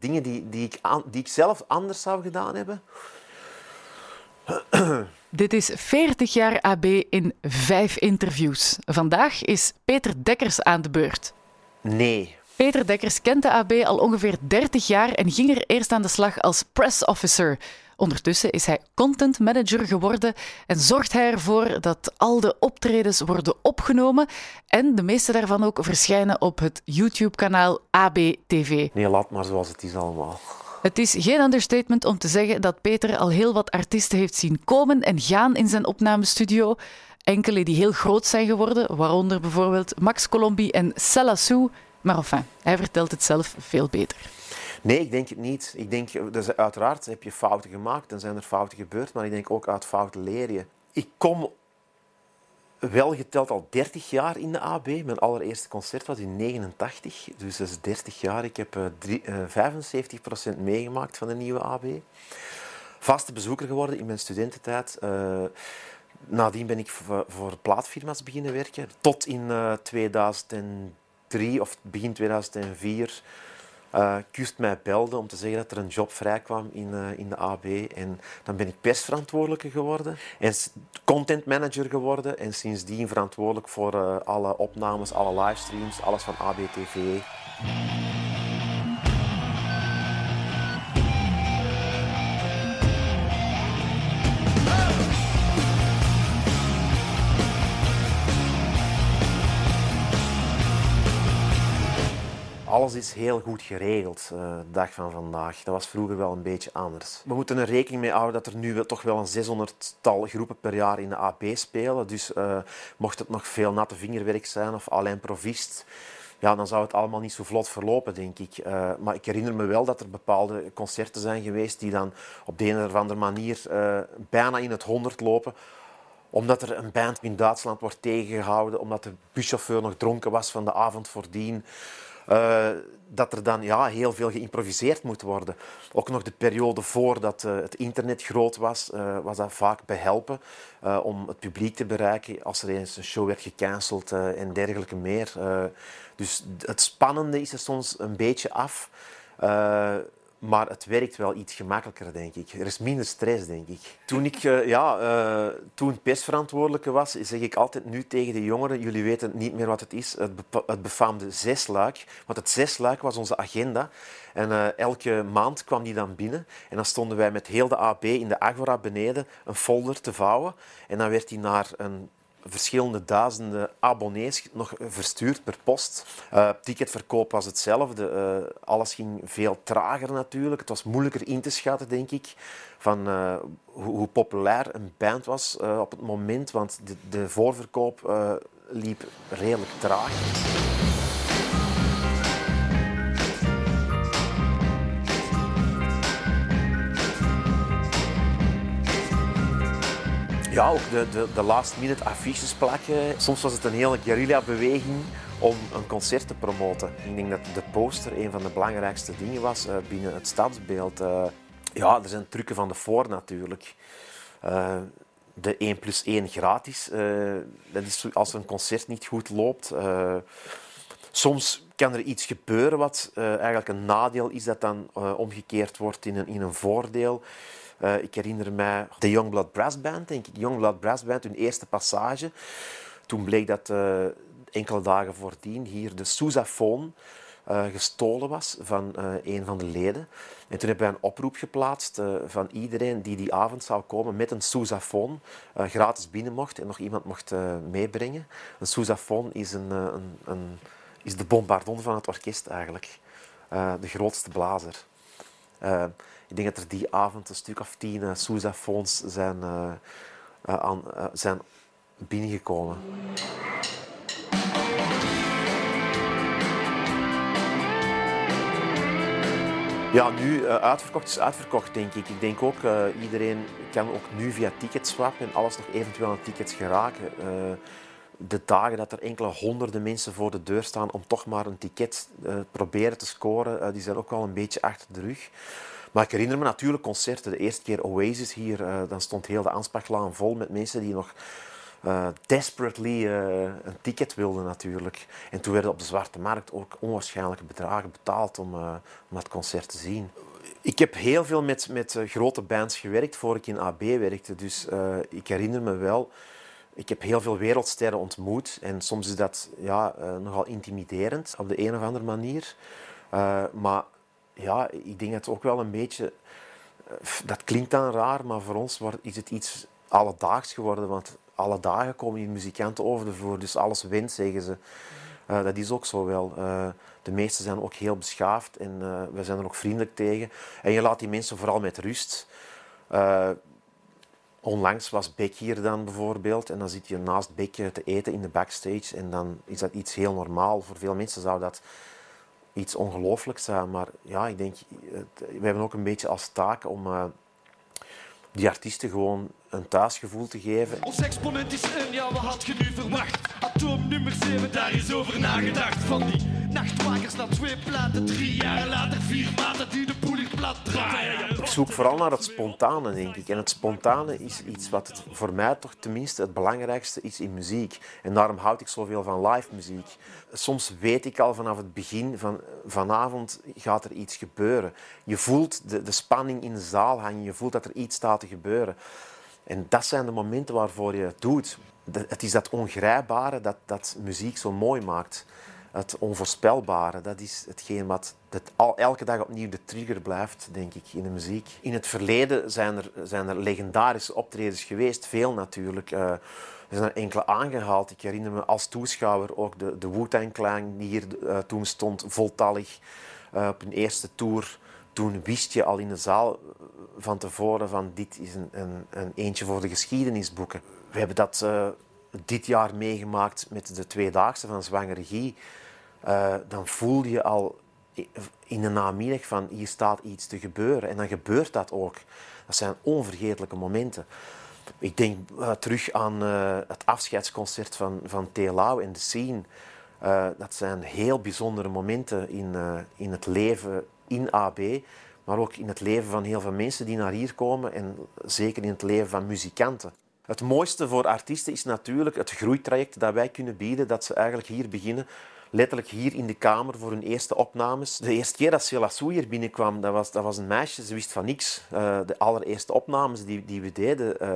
Dingen die, die, ik, die ik zelf anders zou gedaan hebben. Dit is 40 jaar AB in vijf interviews. Vandaag is Peter Dekkers aan de beurt. Nee. Peter Dekkers kent de AB al ongeveer 30 jaar en ging er eerst aan de slag als press officer. Ondertussen is hij content manager geworden en zorgt hij ervoor dat al de optredens worden opgenomen en de meeste daarvan ook verschijnen op het YouTube-kanaal ABTV. Nee, laat maar zoals het is allemaal. Het is geen understatement om te zeggen dat Peter al heel wat artiesten heeft zien komen en gaan in zijn opnamestudio. Enkele die heel groot zijn geworden, waaronder bijvoorbeeld Max Colombi en Sella Sue. Maar hij vertelt het zelf veel beter. Nee, ik denk het niet. Ik denk, dus uiteraard heb je fouten gemaakt en zijn er fouten gebeurd, maar ik denk ook uit fouten leer je. Ik kom wel geteld al 30 jaar in de AB. Mijn allereerste concert was in 89, dus dat is 30 jaar. Ik heb uh, 75% meegemaakt van de nieuwe AB. Vaste bezoeker geworden in mijn studententijd. Uh, nadien ben ik voor, voor plaatfirma's beginnen werken. Tot in 2003 of begin 2004 uh, Kust mij belde om te zeggen dat er een job vrijkwam in, uh, in de AB. En dan ben ik persverantwoordelijke geworden en content manager geworden. En sindsdien verantwoordelijk voor uh, alle opnames, alle livestreams, alles van ABTV. Alles is heel goed geregeld, uh, de dag van vandaag. Dat was vroeger wel een beetje anders. We moeten er rekening mee houden dat er nu toch wel een 600-tal groepen per jaar in de AP spelen. Dus uh, mocht het nog veel natte vingerwerk zijn of alleen provist, ja, dan zou het allemaal niet zo vlot verlopen, denk ik. Uh, maar ik herinner me wel dat er bepaalde concerten zijn geweest die dan op de een of andere manier bijna in het honderd lopen omdat er een band in Duitsland wordt tegengehouden, omdat de buschauffeur nog dronken was van de avond voordien. Uh, dat er dan ja, heel veel geïmproviseerd moet worden. Ook nog de periode voordat uh, het internet groot was, uh, was dat vaak behelpen om het publiek te bereiken als er eens een show werd gecanceld en dergelijke meer. dus het spannende is er soms een beetje af. Maar het werkt wel iets gemakkelijker, denk ik. Er is minder stress, denk ik. Toen ik uh, ja, uh, toen persverantwoordelijke was, zeg ik altijd nu tegen de jongeren, jullie weten niet meer wat het is, het, het befaamde zesluik. Want het zesluik was onze agenda. En uh, elke maand kwam die dan binnen. En dan stonden wij met heel de AB in de Agora beneden een folder te vouwen. En dan werd die naar een verschillende duizenden abonnees nog verstuurd per post. Uh, ticketverkoop was hetzelfde. Uh, alles ging veel trager natuurlijk. Het was moeilijker in te schatten, denk ik, van uh, hoe, hoe, populair een band was op het moment. Want de, de voorverkoop liep redelijk traag. Ja, ook de, de, de last-minute affiches plakken. Soms was het een hele guerrilla-beweging om een concert te promoten. Ik denk dat de poster een van de belangrijkste dingen was uh, binnen het stadsbeeld. Uh, ja, er zijn trucken van de voor natuurlijk. Uh, de 1 plus 1 gratis. dat is als een concert niet goed loopt. soms kan er iets gebeuren wat eigenlijk een nadeel is dat dan omgekeerd wordt in een, in een voordeel. Uh, ik herinner mij de Youngblood Brass Band, denk ik. Youngblood Brass Band, hun eerste passage. Toen bleek dat uh, enkele dagen voordien hier de sousaphone uh, gestolen was van een van de leden. En toen hebben wij een oproep geplaatst van iedereen die die avond zou komen met een sousaphone, gratis binnen mocht en nog iemand mocht meebrengen. Een sousaphone is, een, een, een, is de bombardon van het orkest eigenlijk. de grootste blazer. Ik denk dat er die avond een stuk of tien uh, zijn, uh, aan, zijn binnengekomen. Ja, nu uitverkocht is uitverkocht, denk ik. Ik denk ook, iedereen kan ook nu via ticketswap en alles nog eventueel aan tickets geraken. De dagen dat er enkele honderden mensen voor de deur staan om toch maar een ticket proberen te scoren, die zijn ook wel een beetje achter de rug. Maar ik herinner me natuurlijk concerten. De eerste keer Oasis hier, uh, dan stond heel de Anspachlaan vol met mensen die nog uh, desperately een ticket wilden natuurlijk. En toen werden op de zwarte markt ook onwaarschijnlijke bedragen betaald om, om dat concert te zien. Ik heb heel veel met, met grote bands gewerkt voor ik in AB werkte. Dus ik herinner me wel ik heb heel veel wereldsterren ontmoet en soms is dat ja, uh, nogal intimiderend op de een of andere manier. Uh, maar ja, ik denk dat het ook wel een beetje... Uh, dat klinkt dan raar, maar voor ons is het iets alledaags geworden. Want alle dagen komen hier muzikanten over de dus alles wint, zeggen ze. dat is ook zo wel. de meesten zijn ook heel beschaafd en we zijn er ook vriendelijk tegen. En je laat die mensen vooral met rust. Onlangs was Beck hier dan bijvoorbeeld en dan zit je naast Beck te eten in de backstage en dan is dat iets heel normaal. Voor veel mensen zou dat iets ongelooflijks zijn, maar ja, ik denk, we hebben ook een beetje als taak om uh, die artiesten gewoon een thuisgevoel te geven. Ons exponent is een, ja, wat had je nu verwacht? Atoom nummer 7, daar is over nagedacht. Van die nachtwakers naar twee platen, drie jaar later, vier maanden die de poeling plat draaien. Ik zoek vooral naar het spontane, denk ik. En het spontane is iets wat het, voor mij toch tenminste het belangrijkste is in muziek. En daarom houd ik zoveel van live muziek. Soms weet ik al vanaf het begin van vanavond gaat er iets gebeuren. Je voelt de, de spanning in de zaal hangen, je voelt dat er iets staat te gebeuren. En dat zijn de momenten waarvoor je het doet. Het is dat ongrijpbare dat, dat muziek zo mooi maakt. Het onvoorspelbare, dat is hetgeen wat het al, elke dag opnieuw de trigger blijft, denk ik, in de muziek. In het verleden zijn er, zijn er legendarische optredens geweest, veel natuurlijk. Uh, er zijn er enkele aangehaald. Ik herinner me als toeschouwer ook de, de Wu-Tang die hier uh, toen stond, voltallig uh, op hun eerste tour. Toen wist je al in de zaal van tevoren van dit is een, een, een eentje voor de geschiedenisboeken. We hebben dat uh, dit jaar meegemaakt met de tweedaagse van Zwangere Regie. Uh, dan voel je al in de namiddag van hier staat iets te gebeuren. En dan gebeurt dat ook. Dat zijn onvergetelijke momenten. Ik denk uh, terug aan het afscheidsconcert van, van Telau en de Scene. dat zijn heel bijzondere momenten in, in het leven in AB maar ook in het leven van heel veel mensen die naar hier komen en zeker in het leven van muzikanten. Het mooiste voor artiesten is natuurlijk het groeitraject dat wij kunnen bieden, dat ze eigenlijk hier beginnen, letterlijk hier in de kamer voor hun eerste opnames. De eerste keer dat Sheila Sou hier binnenkwam, dat was, was een meisje, ze wist van niks. Uh, de allereerste opnames die, die we deden, uh,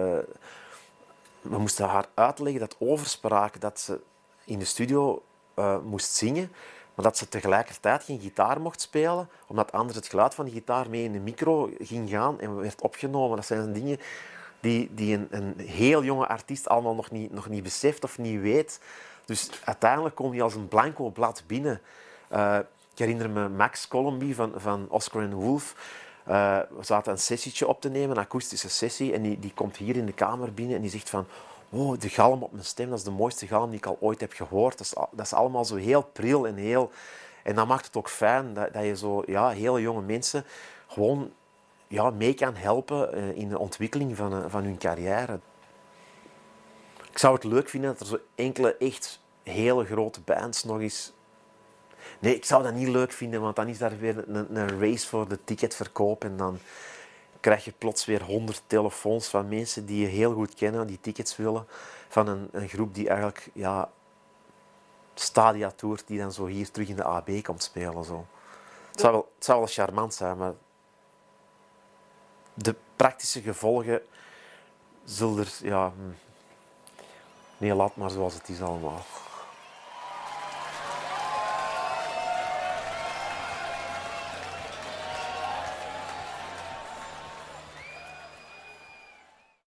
we moesten haar uitleggen dat overspraak, dat ze in de studio uh, moest zingen, maar dat ze tegelijkertijd geen gitaar mocht spelen, omdat anders het geluid van de gitaar mee in de micro ging gaan en werd opgenomen. Dat zijn dingen die, die een, een heel jonge artiest allemaal nog niet, nog niet beseft of niet weet. Dus uiteindelijk kom je als een blanco blad binnen. Uh, ik herinner me Max Colomby van, van Oscar and Wolf. We zaten een sessietje op te nemen, een akoestische sessie. En die, die komt hier in de kamer binnen en die zegt van oh, de galm op mijn stem, dat is de mooiste galm die ik al ooit heb gehoord. Dat is, dat is allemaal zo heel pril en heel... En dat maakt het ook fijn dat, dat je zo ja, hele jonge mensen gewoon ja, mee kan helpen eh, in de ontwikkeling van, eh, van hun carrière. Ik zou het leuk vinden dat er zo enkele echt hele grote bands nog eens... Nee, ik zou dat niet leuk vinden, want dan is daar weer een, een race voor de ticketverkoop en dan krijg je plots weer honderd telefoons van mensen die je heel goed kennen, die tickets willen, van een, een groep die eigenlijk ja, stadia toert, die dan zo hier terug in de AB komt spelen. Zo. Het, zou wel, het zou wel charmant zijn, maar de praktische gevolgen zullen er... Ja, hm. nee, laat maar zoals het is allemaal.